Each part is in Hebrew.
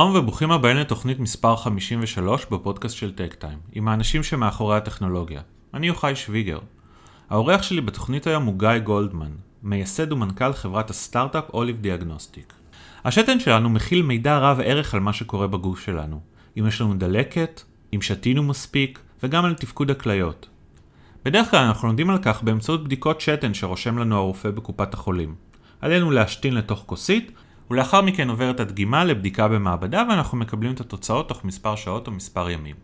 שלום וברוכים הבאים לתוכנית מספר 53 בפודקאסט של טק טיים, עם האנשים שמאחורי הטכנולוגיה. אני יוחאי שוויגר. האורח שלי בתוכנית היום הוא גיא גולדמן, מייסד ומנכ"ל חברת הסטארט-אפ אוליב דיאגנוסטיק. השתן שלנו מכיל מידע רב ערך על מה שקורה בגוף שלנו. אם יש לנו דלקת, אם שתינו מספיק, וגם על תפקוד הכליות. בדרך כלל אנחנו לומדים על כך באמצעות בדיקות שתן שרושם לנו הרופא בקופת החולים. עלינו להשתין לתוך כוסית, ולאחר מכן עוברת הדגימה לבדיקה במעבדה ואנחנו מקבלים את התוצאות תוך מספר שעות או מספר ימים.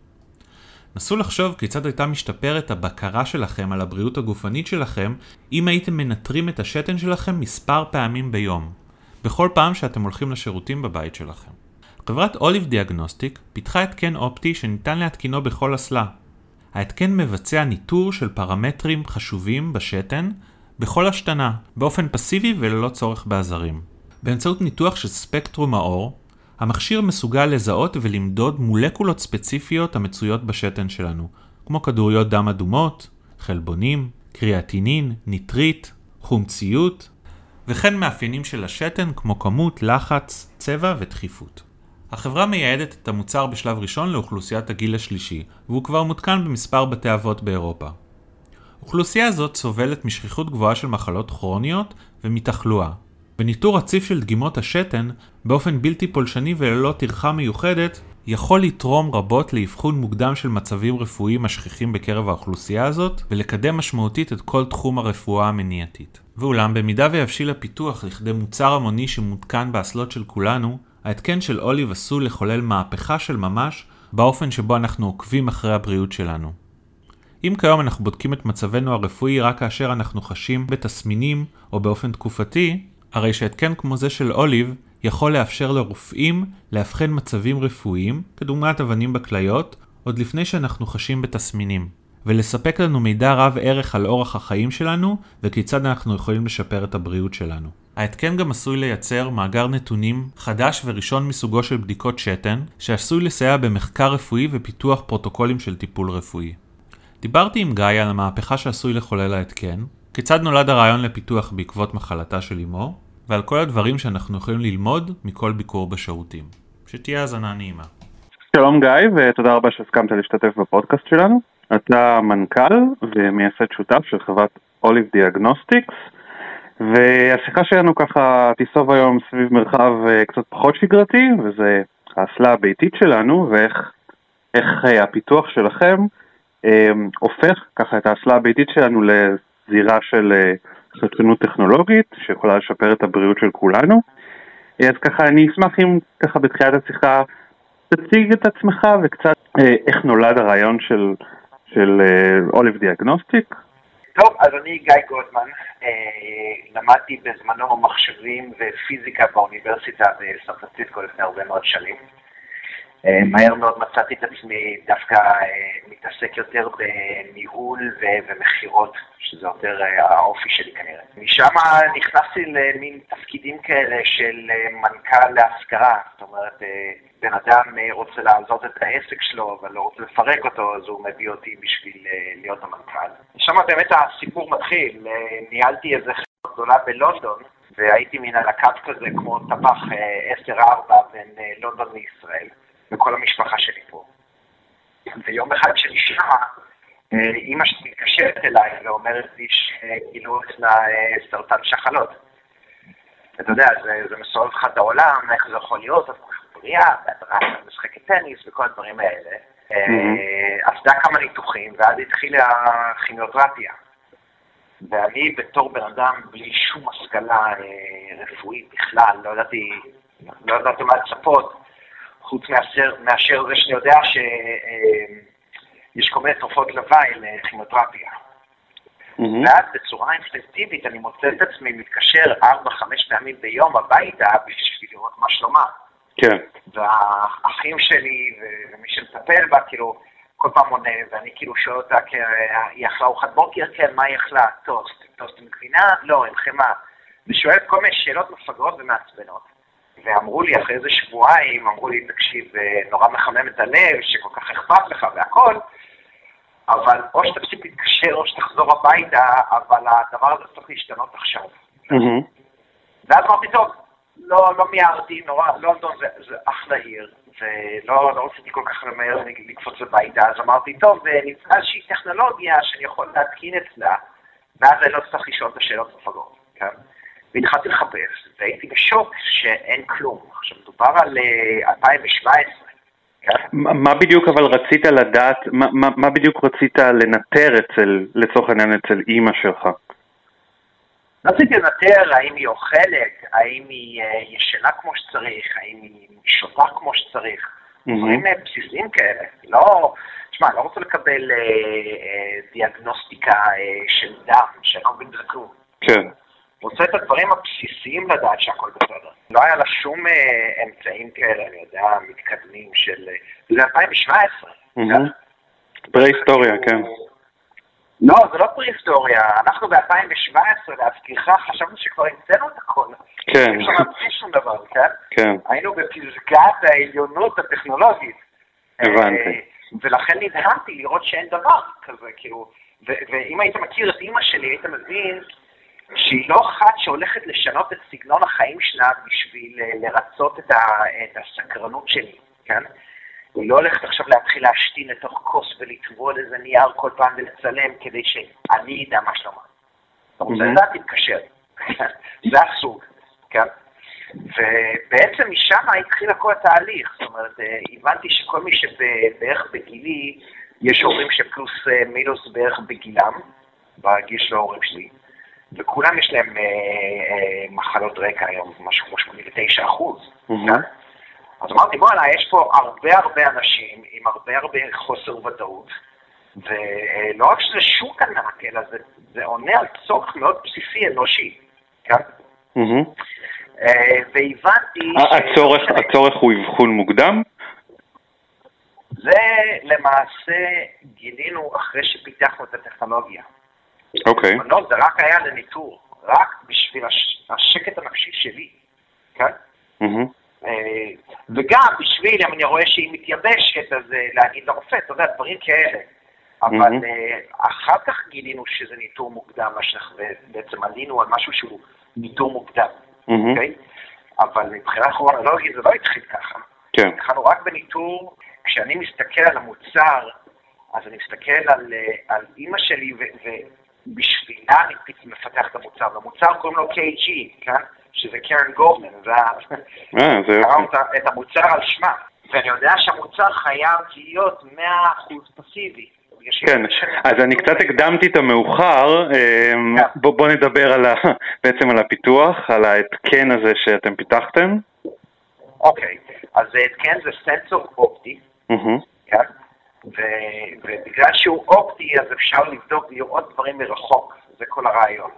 נסו לחשוב כיצד הייתה משתפרת הבקרה שלכם על הבריאות הגופנית שלכם אם הייתם מנטרים את השתן שלכם מספר פעמים ביום, בכל פעם שאתם הולכים לשירותים בבית שלכם. חברת אוליב דיאגנוסטיק פיתחה התקן אופטי שניתן להתקינו בכל אסלה. ההתקן מבצע ניטור של פרמטרים חשובים בשתן בכל השתנה, באופן פסיבי וללא צורך בעזרים. באמצעות ניתוח של ספקטרום האור, המכשיר מסוגל לזהות ולמדוד מולקולות ספציפיות המצויות בשתן שלנו, כמו כדוריות דם אדומות, חלבונים, קריאטינין, ניטרית, חומציות, וכן מאפיינים של השתן כמו כמות, לחץ, צבע ודחיפות. החברה מייעדת את המוצר בשלב ראשון לאוכלוסיית הגיל השלישי, והוא כבר מותקן במספר בתי אבות באירופה. אוכלוסייה זאת סובלת משכיחות גבוהה של מחלות כרוניות ומתחלואה, וניטור רציף של דגימות השתן, באופן בלתי פולשני וללא טרחה מיוחדת, יכול לתרום רבות לאבחון מוקדם של מצבים רפואיים השכיחים בקרב האוכלוסייה הזאת, ולקדם משמעותית את כל תחום הרפואה המניעתית. ואולם, במידה ויבשיל הפיתוח לכדי מוצר המוני שמותקן באסלות של כולנו, ההתקן של אוליב עשוי לחולל מהפכה של ממש באופן שבו אנחנו עוקבים אחרי הבריאות שלנו. אם כיום אנחנו בודקים את מצבנו הרפואי רק כאשר אנחנו חשים בתסמינים או באופן תקופתי, הרי שהתקן כמו זה של אוליב יכול לאפשר לרופאים לאבחן מצבים רפואיים, כדוגמת אבנים בכליות, עוד לפני שאנחנו חשים בתסמינים, ולספק לנו מידע רב ערך על אורח החיים שלנו וכיצד אנחנו יכולים לשפר את הבריאות שלנו. ההתקן גם עשוי לייצר מאגר נתונים חדש וראשון מסוגו של בדיקות שתן, שעשוי לסייע במחקר רפואי ופיתוח פרוטוקולים של טיפול רפואי. דיברתי עם גיא על המהפכה שעשוי לחולל ההתקן, כיצד נולד הרעיון לפיתוח בעקבות מחלתה של אמו, ועל כל הדברים שאנחנו יכולים ללמוד מכל ביקור בשירותים. שתהיה האזנה נעימה. שלום גיא, ותודה רבה שהסכמת להשתתף בפודקאסט שלנו. אתה מנכ"ל ומייסד שותף של חברת Olive Diagnostics, והשיחה שלנו ככה תיסוב היום סביב מרחב אה, קצת פחות שגרתי, וזה האסלה הביתית שלנו, ואיך איך אה, הפיתוח שלכם אה, הופך ככה את האסלה הביתית שלנו לזירה של חדשנות טכנולוגית שיכולה לשפר את הבריאות של כולנו. אז ככה אני אשמח אם ככה בתחילת השיחה תציג את עצמך וקצת אה, איך נולד הרעיון של, של אוליב אה, דיאגנוסטיק. טוב, אז אני גיא גולדמן, אה, למדתי בזמנו מחשבים ופיזיקה באוניברסיטה בסן לפני הרבה מאוד שנים. אה, מהר מאוד מצאתי את עצמי דווקא אה, מתעסק יותר בניהול ומכירות, שזה יותר אה, האופי שלי כנראה. משם נכנסתי למין תפקידים כאלה של מנכ"ל להשכרה, זאת אומרת, בן אדם רוצה לעזות את העסק שלו, אבל לא רוצה לפרק אותו, אז הוא מביא אותי בשביל להיות המנכ"ל. שם באמת הסיפור מתחיל, ניהלתי איזה חברה גדולה בלונדון, והייתי מן על כזה כמו טבח 10-4 בין לונדון לישראל. וכל המשפחה שלי פה. ויום אחד כשאני שמה, אה, אימא שלי מתקשרת אליי ואומרת לי שגילו אצלה אה, סרטן שחלות. אתה יודע, זה, זה מסובב לך את העולם, איך זה יכול להיות, את בריאה, ואת משחקת טניס וכל הדברים האלה. Mm-hmm. עשתה כמה ניתוחים, ואז התחילה הכימיותרפיה. ואני בתור בן אדם בלי שום השכלה רפואית בכלל, לא ידעתי, לא ידעתי מה לצפות, חוץ מאשר, מאשר זה שאני יודע שיש כל מיני תרופות לוואי לכימותרפיה. Mm-hmm. ואז בצורה אינפלקטיבית אני מוצא את עצמי מתקשר 4-5 פעמים ביום הביתה בשביל לראות מה שלומה. כן. והאחים שלי ומי שמטפל בה, כאילו, כל פעם עונה, ואני כאילו שואל אותה, היא אכלה ארוחת בוקר? כן, מה היא אכלה? טוסט. טוסט עם גבינה? לא, עם חמאה. ושואלת כל מיני שאלות מפגרות ומעצבנות. ואמרו לי אחרי איזה שבועיים, אמרו לי, תקשיב, נורא מחמם את הלב, שכל כך אכפת לך והכל, אבל או שתפסיק להתקשר או שתחזור הביתה, אבל הדבר הזה צריך להשתנות עכשיו. ואז אמרתי, טוב, לא, לא מיהרתי, נורא, לונדון זה, זה אחלה עיר, ולא לא רציתי כל כך למהר לקפוץ הביתה, אז אמרתי, טוב, נמצא איזושהי טכנולוגיה שאני יכול להתקין אצלה, ואז אני לא צריך לשאול את השאלות המפגרות, כן? והתחלתי לחפש, והייתי בשוק שאין כלום. עכשיו, מדובר על 2017. כן? מה בדיוק אבל רצית לדעת, מה, מה, מה בדיוק רצית לנטר אצל, לצורך העניין אצל אימא שלך? רציתי לנטר האם היא אוכלת, האם היא אה, ישנה כמו שצריך, האם היא שותה כמו שצריך. דברים mm-hmm. בסיסיים כאלה. לא, תשמע, אני לא רוצה לקבל אה, אה, דיאגנוסטיקה אה, של דם, שאני לא מבין בזה כלום. כן. רוצה את הדברים הבסיסיים לדעת שהכל בסדר. לא היה לה שום אה, אמצעים כאלה, אני יודע, מתקדמים של... זה 2017. פרה-היסטוריה, כן. לא, זה לא פרה-היסטוריה, אנחנו ב-2017, להזכירך, חשבנו שכבר המצאנו את הכל. כן. אפשר להמציא שום דבר, כן? כן. היינו בפסגת העליונות הטכנולוגית. הבנתי. אה, ולכן נדהמתי לראות שאין דבר כזה, כאילו, ואם היית מכיר את אימא שלי, היית מבין שהיא לא אחת שהולכת לשנות את סגנון החיים שלה בשביל אה, לרצות את, ה, את הסקרנות שלי, כן? היא לא הולכת עכשיו להתחיל להשתין לתוך כוס ולטבול איזה נייר כל פעם ולצלם כדי שאני אדע מה שלמה. אתה רוצה לדעת, תתקשר. זה הסוג, כן? ובעצם משם התחיל כל התהליך. זאת אומרת, אה, הבנתי שכל מי שבערך בגילי, יש הורים שפלוס אה, מינוס בערך בגילם, בגיל של ההורים שלי. וכולם יש להם אה, אה, מחלות רקע היום, משהו כמו 89 אחוז. Mm-hmm. אז אמרתי, בוא'נה, יש פה הרבה הרבה אנשים עם הרבה הרבה חוסר ודאות, ולא רק שזה שוק ענק, אלא זה, זה עונה על צורך מאוד בסיסי אנושי, כן? Mm-hmm. אה, והבנתי... הצורך, ש... הצורך הוא אבחון מוקדם? זה למעשה גילינו אחרי שפיתחנו את הטכנולוגיה. אוקיי. Okay. לא, זה רק היה לניטור, רק בשביל הש... השקט הנפשי שלי, כן? Mm-hmm. וגם בשביל, אם אני רואה שהיא מתייבשת, אז אה, להגיד לרופא, אתה יודע, דברים כאלה. אבל mm-hmm. אחר כך גילינו שזה ניטור מוקדם, ובעצם עלינו על משהו שהוא ניטור מוקדם, אוקיי? Mm-hmm. Okay? אבל מבחינה כרונולוגית זה לא התחיל ככה. כן. התחלנו רק בניטור, כשאני מסתכל על המוצר, אז אני מסתכל על, על אימא שלי, בשבילה אני מפתח את המוצר, והמוצר קוראים לו KG, כן? שזה קרן גולדמן, זה אה, את המוצר על שמה, ואני יודע שהמוצר חייב להיות 100% פסיבי. כן, אז אני קצת הקדמתי את המאוחר, אמ, כן. בואו נדבר על בעצם על הפיתוח, על ההתקן הזה שאתם פיתחתם. אוקיי, אז ההתקן זה סנסור אופטי, כן? ובגלל שהוא אופטי, אז אפשר לבדוק, לראות דברים מרחוק, זה כל הרעיון.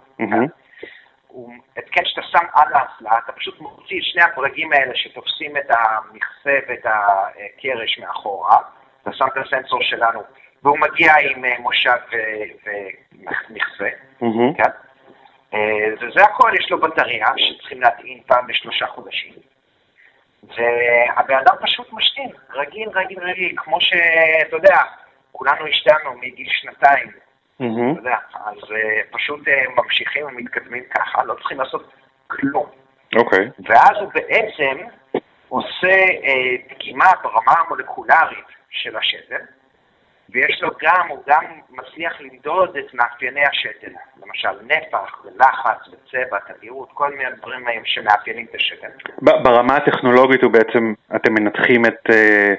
התקן שאתה שם על האסלה, אתה פשוט מוציא את שני הברגים האלה שתופסים את המכסה ואת הקרש מאחורה, אתה שם את הסנסור שלנו, והוא מגיע עם אה, מושב ומכסה, כן? אה, וזה הכל, יש לו בטריה שצריכים להטעין פעם בשלושה חודשים. והבן אדם פשוט משתין, רגיל, רגיל, רגיל, כמו שאתה יודע, כולנו השתנו מגיל שנתיים, mm-hmm. אתה יודע, אז uh, פשוט uh, ממשיכים ומתקדמים ככה, לא צריכים לעשות כלום. אוקיי. Okay. ואז הוא בעצם עושה uh, דגימה ברמה המולקולרית של השתן, ויש לו גם, הוא גם מצליח למדוד את מאפייני השתן, למשל נפח ולחץ וצבע, תדירות, כל מיני דברים שמאפיינים את השתן. ברמה הטכנולוגית הוא בעצם, אתם מנתחים את אה,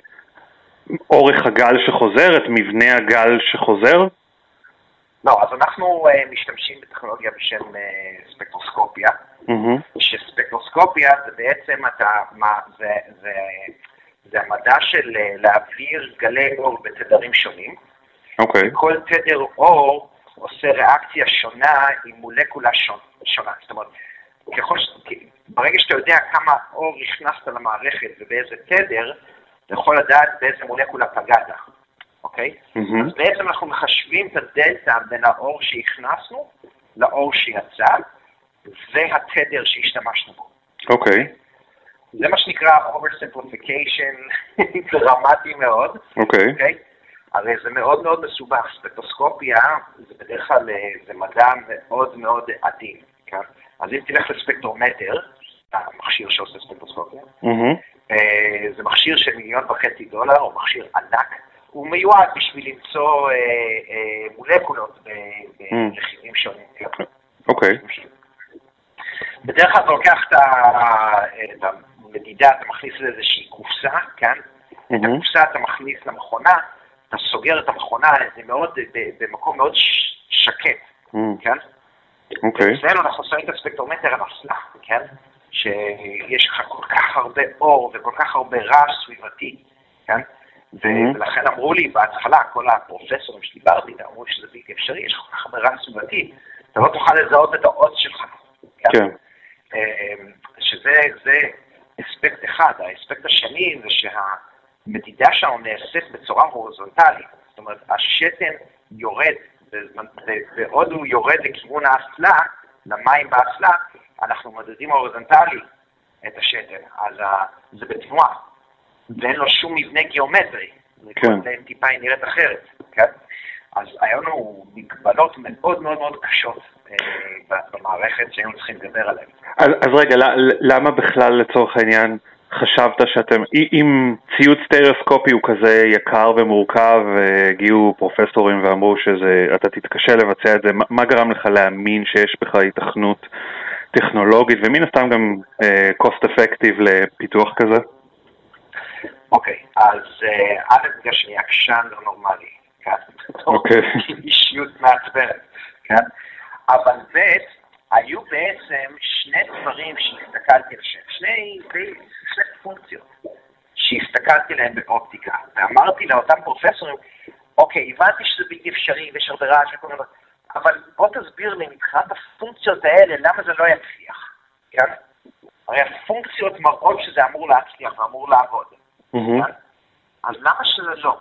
אורך הגל שחוזר, את מבנה הגל שחוזר? לא, אז אנחנו אה, משתמשים בטכנולוגיה בשם אה, ספקטרוסקופיה, mm-hmm. שספקטרוסקופיה זה בעצם, אתה, מה, זה, זה זה המדע של אה, להעביר גלי אור בתדרים שונים. אוקיי. Okay. כל תדר אור עושה ריאקציה שונה עם מולקולה שונה. זאת אומרת, ככל ש... ברגע שאתה יודע כמה אור הכנסת למערכת ובאיזה תדר, אתה יכול לדעת באיזה מולקולה פגעת, אוקיי? Mm-hmm. אז בעצם אנחנו מחשבים את הדלתא בין האור שהכנסנו לאור שיצא, והתדר שהשתמשנו בו. אוקיי. Okay. זה מה שנקרא oversimplification דרמטי מאוד. אוקיי. Okay. אוקיי? Okay? הרי זה מאוד מאוד מסובך, ספקטוסקופיה זה בדרך כלל, אה, זה מדע מאוד מאוד עדין, כן? אז אם תלך לספקטרומטר, המכשיר שעושה סטטוסקופיה. מהמם. אה, זה מכשיר של מיליון וחצי דולר, הוא מכשיר ענק. הוא מיועד בשביל למצוא אה, אה, מולקולות ב- Mm. ברכיבים שונים. אוקיי. בדרך כלל אתה לוקח את ה- את המדידה, אתה מכניס לאיזושהי קופסה, כן? את מהמם. הקופסה אתה מכניס למכונה, אתה סוגר את המכונה, זה מאוד, במקום מאוד ש- שקט, מהמם. כן? אוקיי. אצלנו אנחנו שמים את הספקטרומטר על אסלה, כן? שיש לך כל כך הרבה אור וכל כך הרבה רעש סביבתי, כן? Mhm. ולכן אמרו לי בהתחלה, כל הפרופסורים שדיברתי אמרו שזה בלתי אפשרי, יש לך כל כך הרבה רעש סביבתי, אתה לא תוכל לזהות את האות שלך, כן. אמ, שזה זה אספקט אחד. האספקט השני זה שהמדידה שלנו נעשית בצורה הורזונטלית. זאת אומרת, השתן יורד, בעוד הוא יורד לכיוון האסלה, למים באסלה, אנחנו מדדים הורזונטלי את השתן. אז ה- זה בתנועה, ואין לו שום מבנה גיאומטרי. כן. טיפה היא נראית אחרת, כן? אז היו לנו מגבלות מאוד מאוד מאוד קשות אה, במערכת שהיינו צריכים לדבר עליהן. אז, אז רגע, למה בכלל לצורך העניין חשבת שאתם, אם ציוד סטריאוסקופי הוא כזה יקר ומורכב, והגיעו פרופסורים ואמרו שאתה תתקשה לבצע את זה, מה, מה גרם לך להאמין שיש בך היתכנות טכנולוגית, ומן הסתם גם אה, cost effective לפיתוח כזה? אוקיי, אז אה, א', בגלל שאני עקשן לא נורמלי, כן? אוקיי. אישיות מעצבנת, כן? אבל ב', היו בעצם שני דברים שהסתכלתי עליהם, שני, שני פונקציות שהסתכלתי עליהן באופטיקה, ואמרתי לאותם פרופסורים, אוקיי, הבנתי שזה בלתי אפשרי ויש הרבה רעש וכל מיני, אבל בוא תסביר לי מבחינת הפונקציות האלה, למה זה לא יצליח, כן? הרי הפונקציות מראות שזה אמור להצליח ואמור לעבוד. מהמם. אז למה שזה לא?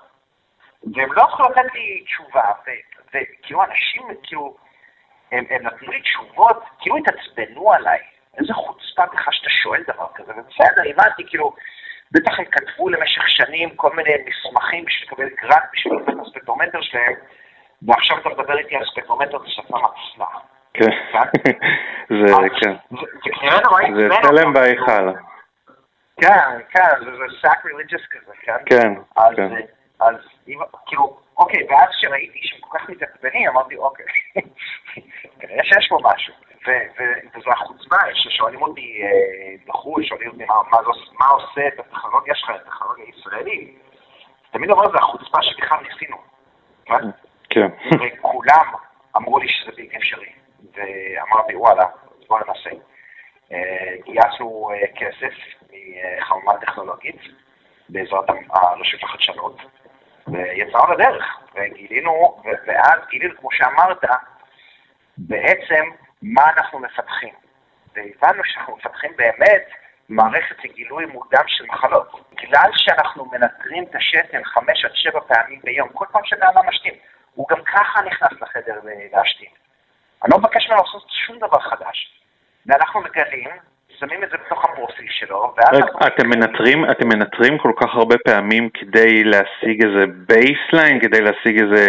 והם לא יכלו לתת לי תשובה, וכאילו אנשים, כאילו, הם, הם נתנו לי תשובות, כאילו התעצבנו עליי. איזה חוצפה בכלל שאתה שואל דבר כזה, ובסדר, הבנתי, כאילו, בטח הם כתבו למשך שנים כל מיני מסמכים בשביל לקבל גרנט בשביל לתת את הספקטרומטר שלהם, ועכשיו אתה מדבר איתי על ספקטרומטר בשפה מצלה. כן. זה, כן. זה נורא זה צלם אותם. בהיכל. כן, כן, זה, זה sacrilegious כזה, כן? כן, כן. אז כאילו, אוקיי, ואז כשראיתי שהם כל כך מתעצבנים, אמרתי, אוקיי, כנראה שיש פה משהו. וזו החוצפה ששואלים אותי אה, בחו"ל, שואלים אותי מה, מה, מה עושה את הטכנולוגיה שלך, את הטכנולוגיה הישראלית. תמיד אומר, זה החוצפה שבכלל ניסינו. כן? כן. וכולם אמרו לי שזה בלתי אפשרי. ואמרתי, וואלה, בוא ננסה. אה, גייסנו אה, כסף מחממה טכנולוגית בעזרת הרשות לחדשנות, ויצאנו לדרך, וגילינו, ואז גילינו, כמו שאמרת, בעצם מה אנחנו מפתחים. והבנו שאנחנו מפתחים באמת מערכת לגילוי מוקדם של מחלות. בגלל שאנחנו מנטרים את השתן חמש עד שבע פעמים ביום, כל פעם שבן אדם משתין, הוא גם ככה נכנס לחדר להשתין. אני לא מבקש ממנו לעשות שום דבר חדש. ואנחנו מגלים, שמים את זה בתוך הפרופיל שלו, ואז... רגע, אתם מנטרים, אתם מנטרים כל כך הרבה פעמים כדי להשיג איזה baseline, כדי להשיג איזה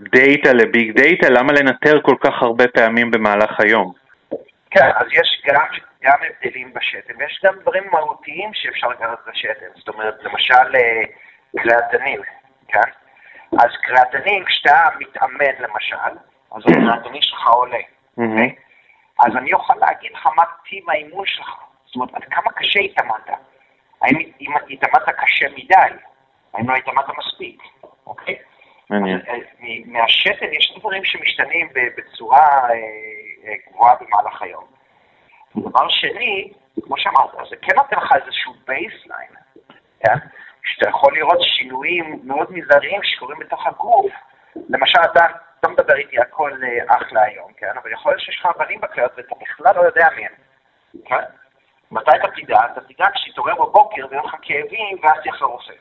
דאטה ל big data, למה לנטר כל כך הרבה פעמים במהלך היום? כן, אז יש גם, גם הבדלים בשתן, ויש גם דברים מהותיים שאפשר לקחת בשתן. זאת אומרת, למשל אה, קריאטנין, כן? אז קריאטנין, כשאתה מתאמן למשל, אז הקריאטנין שלך עולה. מהמם. אז אני אוכל להגיד לך מה טיב האימון שלך. זאת אומרת, עד כמה קשה התאמנת. האם אם התאמנת קשה מדי? האם לא התאמנת מספיק? אוקיי? מעניין. מהשתן יש דברים שמשתנים בצורה אה, אה, גבוהה במהלך היום. ודבר שני, כמו שאמרת, זה כן נותן לך איזשהו baseline, כן? שאתה יכול לראות שינויים מאוד מזעריים שקורים בתוך הגוף. למשל, אתה אתה מדבר איתי הכל אה, אחלה היום, כן? אבל יכול להיות שיש לך אבנים בכליות ואתה בכלל לא יודע מי הם, כן? מתי אתה תדע? אתה תדע כשתתעורר בבוקר ויהיו לך כאבים ואז תלך לרופא.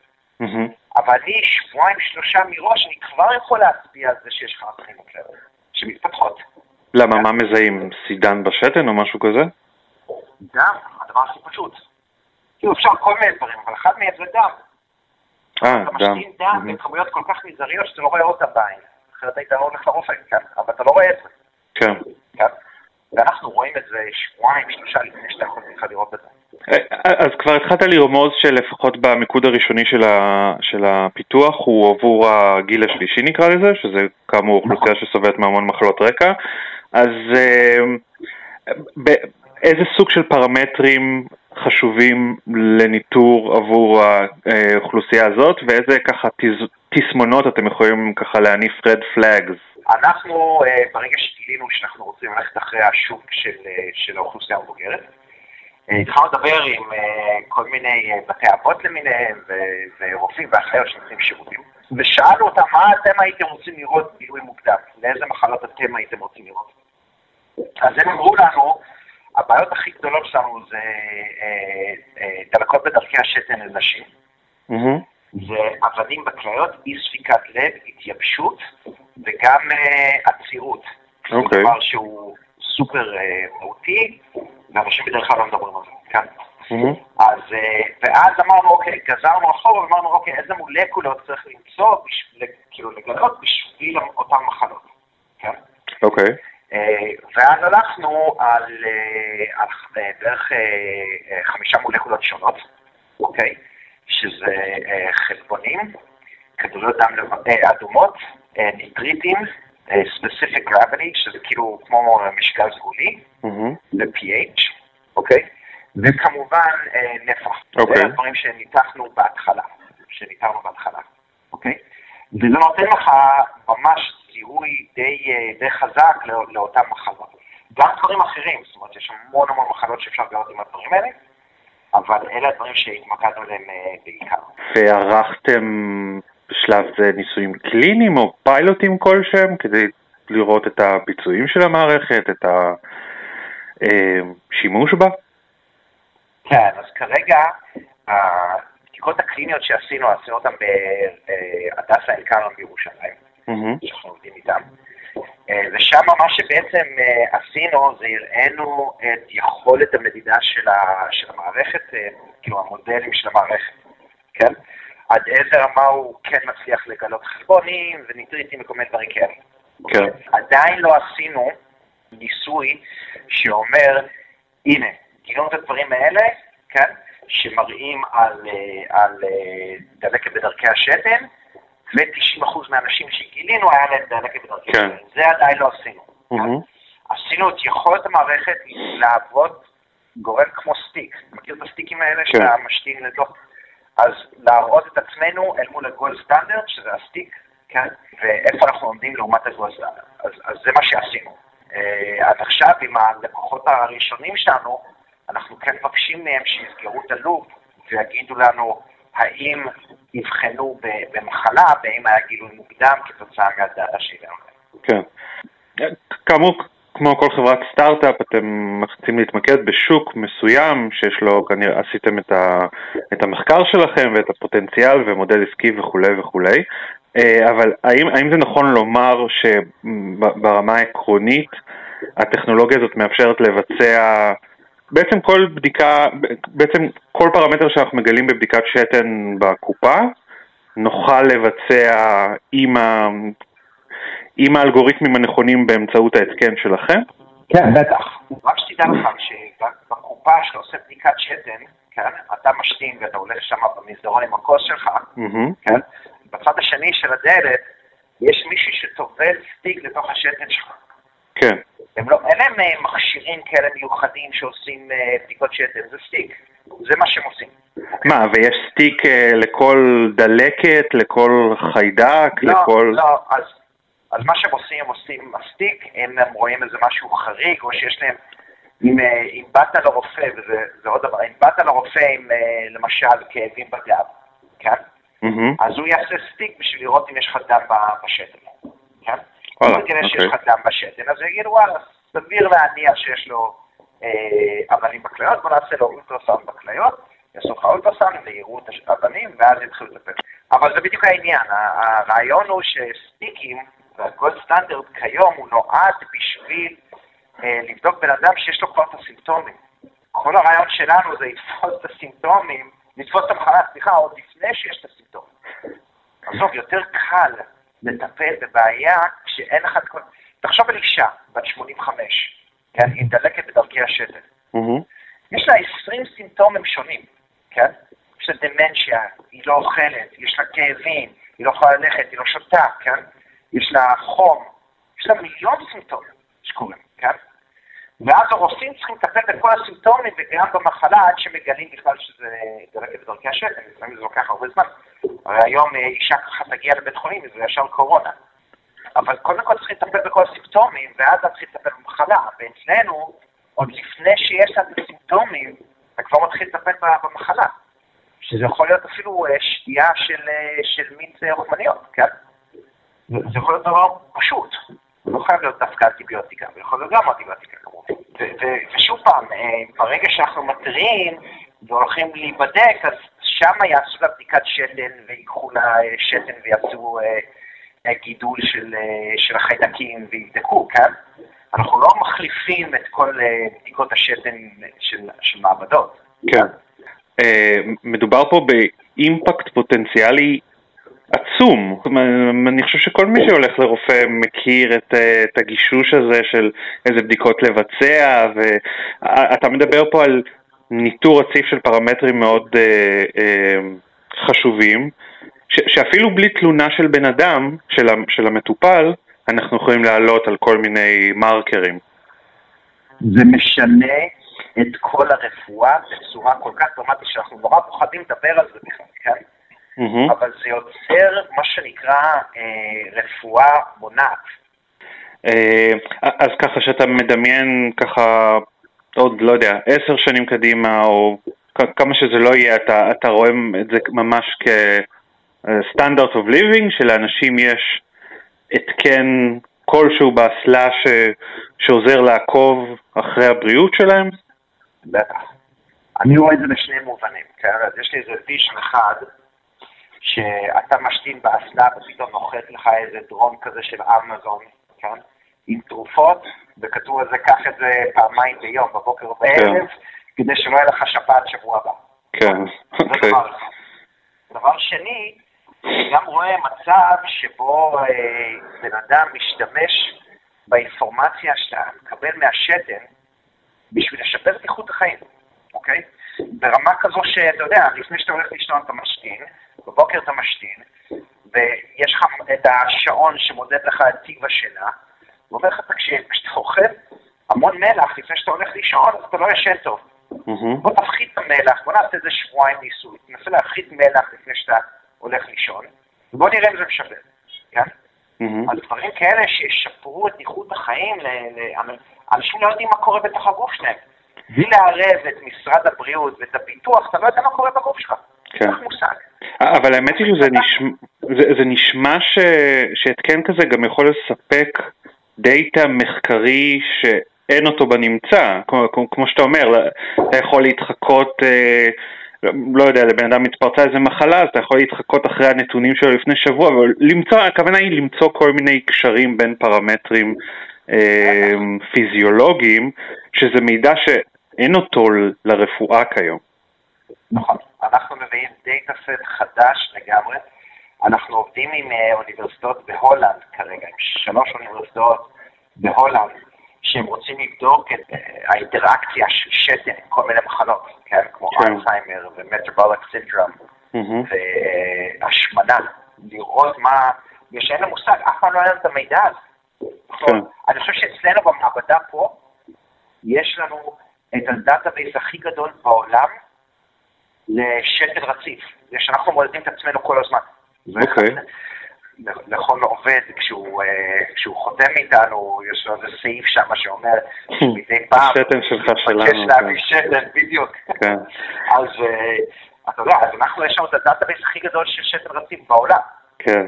אבל אני שבועיים שלושה מראש, אני כבר יכול להצביע על זה שיש לך אבנים בכליות, שמתפתחות. למה, מה מזהים? סידן בשתן או משהו כזה? דם, הדבר הכי פשוט. כאילו אפשר כל מיני דברים, אבל אחד מהם זה דם. אה, אתה דם. משתין דם. בכמויות כל כך מזעריות שאתה לא רואה אותה בעין. אחרת היית לא הולך לרופא, כן? אבל אתה לא רואה את זה, כן. כן? ואנחנו רואים את זה שבועיים, שלושה לפני שאתה יכול בכלל לראות את זה. אז כבר התחלת לרמוז שלפחות במיקוד הראשוני של, ה, של הפיתוח הוא עבור הגיל השלישי נקרא לזה, שזה כאמור אוכלוסייה שסובלת מהמון מחלות רקע, אז איזה סוג של פרמטרים חשובים לניטור עבור האוכלוסייה הזאת ואיזה ככה תסמונות אתם יכולים ככה להניף red flags? אנחנו, ברגע שגילינו שאנחנו רוצים ללכת אחרי השוק של, של האוכלוסייה המבוגרת, התחלנו לדבר עם כל מיני בתי אבות למיניהם ורופאים ואחיות שנותנים שירותים ושאלנו אותם מה אתם הייתם רוצים לראות גילוי מוקדם, לאיזה מחלות אתם הייתם רוצים לראות. אז הם אמרו לנו הבעיות הכי גדולות שלנו זה אה, אה, דלקות בדרכי השתן לנשים. זה אבנים בכליות, אי ספיקת לב, התייבשות וגם אה, עצירות. זה אוקיי. דבר שהוא סופר מהותי, ואנשים בדרך כלל לא מדברים על זה, כן. אז, ואז אמרנו, אוקיי, גזרנו אחורה ואמרנו, אוקיי, איזה מולקולות צריך למצוא, כאילו לגלות בשביל אותן מחלות, כן? אוקיי. אה, ואז הלכנו על, אה, על אה, בערך חמישה מולקולות שונות, אוקיי? שזה חלבונים, כדוריות דם אדומות, ניטריטים, specific gravity, שזה כאילו כמו משקל סגולי, ו-pH, אוקיי? וכמובן נפח. אוקיי. זה הדברים שניתחנו בהתחלה, שניתחנו בהתחלה, אוקיי? וזה נותן לך ממש זיהוי די, אה, די חזק לא, לאותן מחלות. גם דברים אחרים, זאת אומרת, יש המון המון מחלות שאפשר לראות עם הדברים האלה, אבל אלה הדברים שהתמקדנו עליהם אה, בעיקר. וערכתם בשלב זה ניסויים קליניים או פיילוטים כלשהם כדי לראות את הביצועים של המערכת, את השימוש בה? כן, אז כרגע הבדיקות הקליניות שעשינו, עשינו אותן בהדסה עין כרם בירושלים. שאנחנו עובדים איתם. אה, ושם מה שבעצם אה, עשינו זה הראינו את יכולת המדידה של, המערכת, אה, כאילו המודלים של המערכת, כן? עד איזה רמה הוא כן מצליח לגלות חלבונים וניטריטים וכל מיני דברים כאלה. כן. עדיין לא עשינו ניסוי שאומר, הנה, גילינו את הדברים האלה, כן? שמראים על, על דלקת בדרכי השתן, ו-90% מהאנשים שגילינו היה להם דלקת בדרכי כן. זה עדיין לא עשינו. Mm-hmm. עשינו את יכולת המערכת לעבוד גורם כמו stick. אתה מכיר את הstickים האלה כן. שאתה משתין לתוך... אז להראות את עצמנו אל מול ה gold standard, שזה ה stick, כן? ואיפה אנחנו עומדים לעומת ה gold standard. אז, אז זה מה שעשינו. אה, אז עכשיו עם הלקוחות הראשונים שלנו, אנחנו כן מבקשים מהם שיסגרו את ה loop ויגידו לנו האם אבחנו מחלה והאם היה גילוי מוקדם כתוצאה מהדאטה שלנו. כן. כאמור, כמו כל חברת סטארט-אפ, אתם מחצים להתמקד בשוק מסוים שיש לו, כנראה עשיתם את, ה, את המחקר שלכם ואת הפוטנציאל ומודל עסקי וכולי וכולי, אה, אבל האם, האם זה נכון לומר שברמה העקרונית הטכנולוגיה הזאת מאפשרת לבצע בעצם כל בדיקה, בעצם כל פרמטר שאנחנו מגלים בבדיקת שתן בקופה, נוכל לבצע עם, ה... עם האלגוריתמים הנכונים באמצעות ההתקן שלכם? כן, בטח. רק שתדע לך שבקופה שאתה עושה בדיקת שתן, כן, אתה משתין ואתה הולך שם במסדרון עם הכוס שלך, mm-hmm. כן, בצד השני של הדלת יש מישהו שטובל סטיק לתוך השתן שלך. כן. הם לא, אין להם אה, מכשירים כאלה מיוחדים שעושים אה, בדיקות שתן, זה סטיק, זה מה שהם עושים. מה, ויש stick אה, לכל דלקת, לכל חיידק, לא, לכל... לא, אז, אז מה שהם עושים, הם עושים stick, הם, הם רואים איזה משהו חריג, או שיש להם, אם, אם באת לרופא, וזה עוד דבר, אם באת לרופא עם למשל כאבים בגב, כן? Mm-hmm. אז הוא יעשה stick בשביל לראות אם יש לך דם בשתן, כן? אם הוא יראה שיש לך דם בשתן, אז הוא יגיד, וואלה, סביר להניח שיש לו אה, אבנים בכליות, בוא נעשה לו אולטרסאונד בכליות, יעשו לך אולטרסאונד ויראו את האבנים, ואז יתחילו לטפל. אבל זה בדיוק העניין, הרעיון הוא שסטיקים, והגולד סטנדרט כיום, הוא נועד בשביל אה, לבדוק בן אדם שיש לו כבר את הסימפטומים. כל הרעיון שלנו זה לתפוס את הסימפטומים, לתפוס את המחלה, סליחה, עוד לפני שיש את הסימפטומים. עזוב, יותר קל לטפל בבעיה כשאין לך את כל... תחשוב על אישה בת 85, כן? היא דלקת בדרכי השתן. מהמם. יש לה 20 סימפטומים שונים, כן? יש לה דמנציה, היא לא אוכלת, יש לה כאבים, היא לא יכולה ללכת, היא לא שותה, כן? יש לה חום, יש לה מיליון סימפטומים שקורים, כן? ואז הרופאים צריכים לטפל בכל הסימפטומים וגם במחלה עד שמגלים בכלל שזה דלקת בדרכי השתן, לפעמים זה לוקח הרבה זמן. הרי היום אה, אישה ככה תגיע לבית חולים וזה ישר קורונה. אבל קודם כל צריכים לטפל בכל הסימפטומים, ואז צריכים לטפל במחלה. ואצלנו, עוד לפני שיש לה את הסימפטומים, אתה כבר מתחיל לטפל במחלה. שזה יכול להיות אפילו אה, שתייה של, אה, של מיץ רוחמניות, כן? זה יכול להיות דבר פשוט. זה לא חייב להיות דווקא אנטיביוטיקה, זה יכול להיות גם אנטיביוטיקה כמובן. ושוב פעם, אה, ברגע שאנחנו מתריעים והולכים להיבדק, אז שם יעשו לה בדיקת שתן ויקחו לה אה, שתן ויעשו אה, גידול של, של החיידקים ויבדקו, כן? אנחנו לא מחליפים את כל בדיקות השתן של, של מעבדות. כן. מדובר פה באימפקט פוטנציאלי עצום. אני חושב שכל מי שהולך לרופא מכיר את, אה, את הגישוש הזה של איזה בדיקות לבצע, ואתה מדבר פה על ניטור רציף של פרמטרים מאוד אה, אה, חשובים, ש, שאפילו בלי תלונה של בן אדם, של, של המטופל, אנחנו יכולים לעלות על כל מיני מרקרים. זה משנה את כל הרפואה בצורה כל כך דרמטית שאנחנו נורא פוחדים לדבר על זה בכלל, כן? מהמם. אבל זה יוצר מה שנקרא אה, רפואה מונעת. אה, אז ככה שאתה מדמיין ככה עוד, לא יודע, עשר שנים קדימה, או כ- כמה שזה לא יהיה, אתה, אתה רואה את זה ממש כ-standard of living, שלאנשים יש התקן כלשהו באסלה ש, שעוזר לעקוב אחרי הבריאות שלהם? בטח. אני רואה את זה בשני מובנים, כן? אז יש לי איזה vision אחד, שאתה משתין באסלה ופתאום נוחת לך איזה drone כזה של אמזון, כן? עם תרופות, וכתוב על זה, קח את זה פעמיים ביום, בבוקר ובערב, כדי שלא יהיה לך שפעת שבוע הבא. כן, זה אוקיי. דבר אחד. דבר שני, אני גם רואה מצב שבו אה, בן אדם משתמש באינפורמציה שאתה מקבל מהשתן בשביל לשפר את איכות החיים, אוקיי? ברמה כזו שאתה יודע, לפני שאתה הולך לישון אתה משתין, בבוקר אתה משתין, ויש לך את השעון שמודד לך את טיב השינה, ואומר לך, תקשיב, כשאתה אוכל המון מלח לפני שאתה הולך לישון, אז אתה לא ישן טוב. מהמם. בוא תפחית את המלח, בוא נעשה איזה שבועיים ניסוי, תנסה להפחית מלח לפני שאתה הולך לישון, ובוא נראה אם זה משפר, כן? מהמם. אז דברים כאלה שישפרו את איכות החיים, אנשים לא יודעים מה קורה בתוך הגוף שלהם. בלי לערב את משרד הבריאות ואת הביטוח, אתה לא יודע מה קורה בגוף שלך. כן. מושג. אבל האמת היא שזה נשמע, זה, זה נשמע ש, שהתקן כזה גם יכול לספק דאטה מחקרי שאין אותו בנמצא, כמו, כמו, כמו שאתה אומר, אתה יכול להתחקות, אה, לא יודע, לבן אדם התפרצה איזה מחלה, אז אתה יכול להתחקות אחרי הנתונים שלו לפני שבוע, אבל למצוא, הכוונה היא למצוא כל מיני קשרים בין פרמטרים אה, פיזיולוגיים, שזה מידע שאין אותו לרפואה כיום. נכון. אנחנו מביאים data set חדש לגמרי. אנחנו עובדים עם אה, אוניברסיטאות בהולנד כרגע, עם שלוש אוניברסיטאות בהולנד, שהם רוצים לבדוק את אה, האינטראקציה של שתן עם כל מיני מחלות, כן? כמו כן. אלצהיימר ו metabolic syndrome. והשמנה, לראות מה, יש אין לנו מושג, אף פעם לא היה את המידע הזה. כן. אני חושב שאצלנו במעבדה פה, יש לנו את ה database הכי גדול בעולם לשתן רציף, זה שאנחנו מודדים את עצמנו כל הזמן. אוקיי. לכל עובד, כשהוא, אה, כשהוא חותם איתנו, יש לו איזה סעיף שם שאומר שמדי פעם, השתן שלך שלנו, מבקש כן. להביא שתן, בדיוק. כן. אז אה, אתה יודע, אז אנחנו, יש לנו את ה database הכי גדול של שתן רציף בעולם. כן.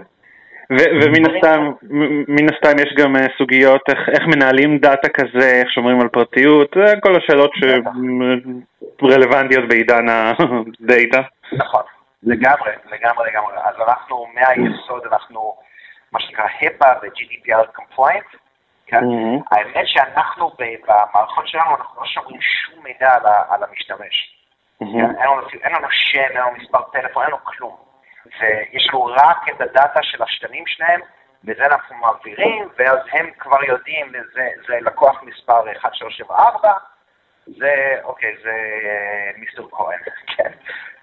ומן הסתם, מן הסתם יש גם אה, סוגיות איך, איך מנהלים דאטה כזה, איך שומרים על פרטיות, זה כל השאלות שרלוונטיות בעידן הדאטה. נכון, לגמרי, לגמרי, לגמרי. אז אנחנו מהיסוד, אנחנו מה שנקרא HIPAA ו-GDPR compliant. כן? Mhm. האמת שאנחנו במערכות שלנו, אנחנו לא שומרים שום מידע על המשתמש. כן? אין לנו אפילו- אין לנו שם, אין לנו מספר טלפון, אין לנו כלום. ויש לנו רק את הדאטה של השתנים שלהם וזה אנחנו מעבירים, ואז הם כבר יודעים, זה, זה לקוח מספר 1374, זה, אוקיי, זה אה, מיסטר כהן, כן.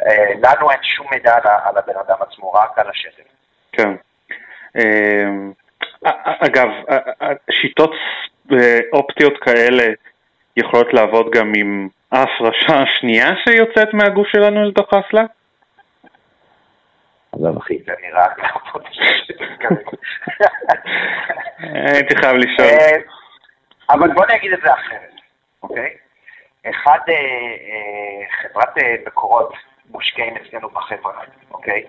אה, לנו אין שום מידע על הבן אדם עצמו, רק על השטף. כן. אגב, שיטות אופטיות כאלה יכולות לעבוד גם עם ההפרשה השנייה שיוצאת מהגוף שלנו לתוך האסלה? עזוב אחי, זה נראה... הייתי חייב לשאול. אה, אבל בוא נגיד את זה אחרת, אוקיי? אחד, אה, אה, חברת מקורות מושקעים אצלנו בחברה, אוקיי?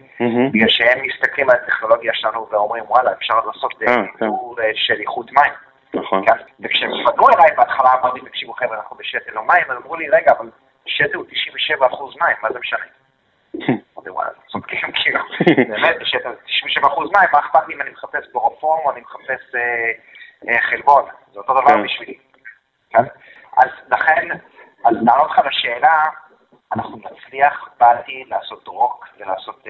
בגלל שהם מסתכלים על הטכנולוגיה שלנו ואומרים, וואלה, אפשר לעשות ניטור כן. של איכות מים. נכון. כן? וכשהם פנו אליי בהתחלה אמרתי, תקשיבו חבר'ה, אנחנו בשתל או מים, הם אמרו לי, רגע, אבל שתל הוא 97% מים, מה זה משנה? אמרתי, וואלה, צודקים, כאילו, באמת, בשתל 97% מים, מה אכפת לי אם אני מחפש בורופורם או אני מחפש אה, אה, חלבון? זה אותו דבר כן. בשבילי. כן? אז לכן, אז לענות לך לשאלה, אנחנו נצליח בעתיד לעשות רוק ולעשות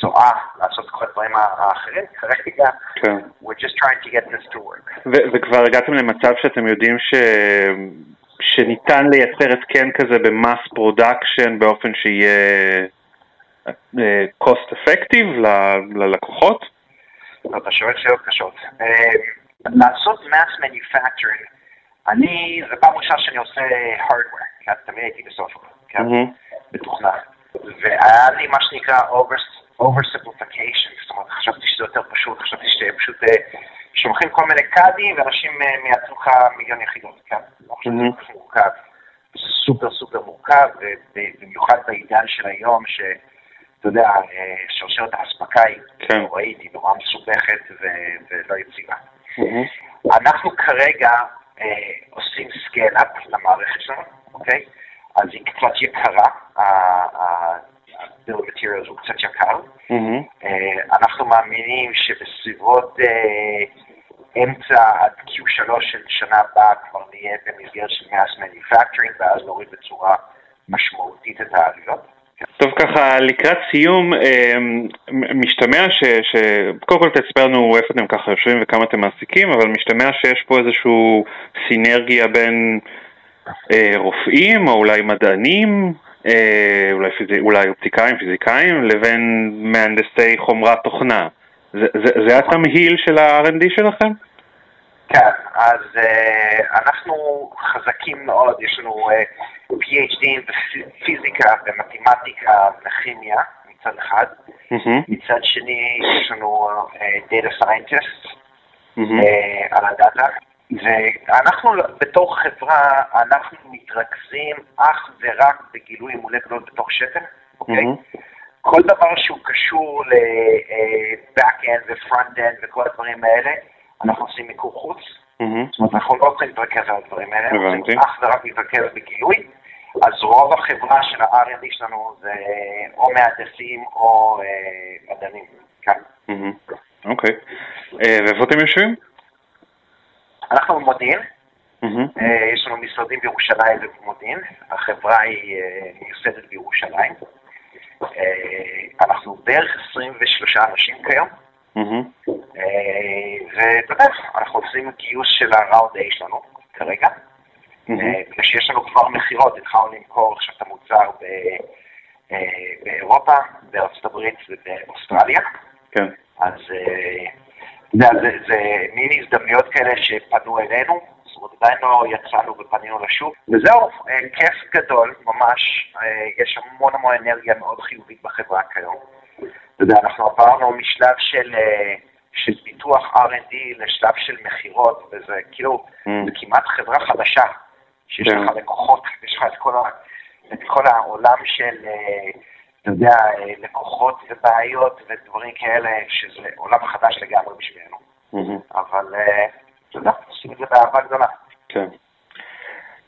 מזוהה, לעשות כל הדברים האחרים, כרגע, כן. we're just trying to get this to work. וכבר הגעתם למצב שאתם יודעים ש... שניתן לייצר התקן כזה ב mass production באופן שיהיה cost effective ללקוחות? אתה שואל שאלות קשות. לעשות mass manufacturing, אני, זו פעם ראשונה שאני עושה hardware, כי תמיד הייתי בסוף, כן? בתוכנה. והיה לי מה שנקרא oversimplification, זאת אומרת, חשבתי שזה יותר פשוט, חשבתי שפשוט שולחים כל מיני קאדים ואנשים מייצרים לך מיליון יחידות, כן? לא חושב שזה כל מורכב. זה סופר סופר מורכב, ובמיוחד בעידן של היום, שאתה יודע, שרשרת האספקה היא נוראית, היא נורא מסובכת ולא יציבה. אנחנו כרגע עושים scale-up למערכת שלנו, אוקיי? אז היא קצת יקרה, ה-bill of materials הוא קצת יקר. אנחנו מאמינים שבסביבות אמצע עד Q3 של שנה הבאה כבר נהיה במסגרת של mass manufacturing ואז נוריד בצורה משמעותית את העלויות. טוב ככה לקראת סיום משתמע ש... ש... קודם כל תספר לנו איפה אתם ככה יושבים וכמה אתם מעסיקים אבל משתמע שיש פה איזושהי סינרגיה בין אה, רופאים או אולי מדענים, אה, אולי, פיז... אולי אופטיקאים, פיזיקאים, לבין מהנדסי חומרת תוכנה. זה, זה, זה התמהיל של ה-R&D שלכם? כן, אז uh, אנחנו חזקים מאוד, יש לנו uh, PhD בפיזיקה, במתמטיקה, בכימיה מצד אחד, mm-hmm. מצד שני יש לנו uh, Data Scientist mm-hmm. uh, על הדאטה, ואנחנו בתור חברה, אנחנו מתרכזים אך ורק בגילוי מולקולות בתוך שתן, אוקיי? Mm-hmm. כל דבר שהוא קשור ל-back-end ו-front-end וכל הדברים האלה, אנחנו עושים מיקור חוץ. זאת אומרת, אנחנו לא רוצים להתרכז על הדברים האלה, אנחנו רוצים אך ורק להתרכז בגילוי. אז רוב החברה של ה-R&D שלנו זה או מהנדסים או מדענים, כן. אוקיי. ואיפה אתם יושבים? אנחנו במודיעין. יש לנו משרדים בירושלים ובמודיעין. החברה היא מיוסדת בירושלים. אנחנו בערך 23 אנשים כיום. ואתה יודע, אנחנו עושים גיוס של ה-Round A שלנו כרגע. בגלל שיש לנו כבר מכירות, התחלנו למכור עכשיו את המוצר באירופה, בארצות הברית ובאוסטרליה. כן. אז זה, זה, זה מין הזדמנויות כאלה שפנו אלינו, זאת אומרת עדיין לא יצאנו ופנינו לשוק, וזהו, כיף גדול, ממש, יש המון המון אנרגיה מאוד חיובית בחברה כיום. אתה יודע, אנחנו עברנו משלב של, של פיתוח R&D לשלב של מכירות, וזה כאילו, mm. זה כמעט חברה חדשה, שיש yeah. לך לקוחות, יש לך את כל, ה, את כל העולם של... אתה יודע, לקוחות ובעיות ודברים כאלה, שזה עולם חדש לגמרי בשבילנו. אבל אתה יודע, עושים את זה באהבה גדולה. כן.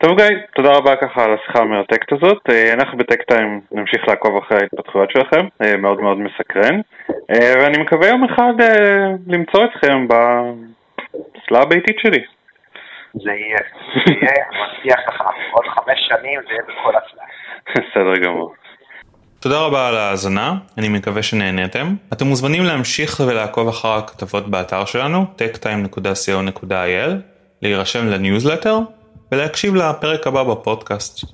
טוב גיא, תודה רבה ככה על השיחה המרתקת הזאת. אנחנו בטק-טיים נמשיך לעקוב אחרי ההתפתחויות שלכם, מאוד מאוד מסקרן. ואני מקווה יום אחד למצוא אתכם בסלה הביתית שלי. זה יהיה, זה יהיה, אני מבטיח לך, עוד חמש שנים זה יהיה בכל אסלה. בסדר גמור. תודה רבה על ההאזנה, אני מקווה שנהניתם. אתם מוזמנים להמשיך ולעקוב אחר הכתבות באתר שלנו, techtime.co.il, להירשם לניוזלטר ולהקשיב לפרק הבא בפודקאסט.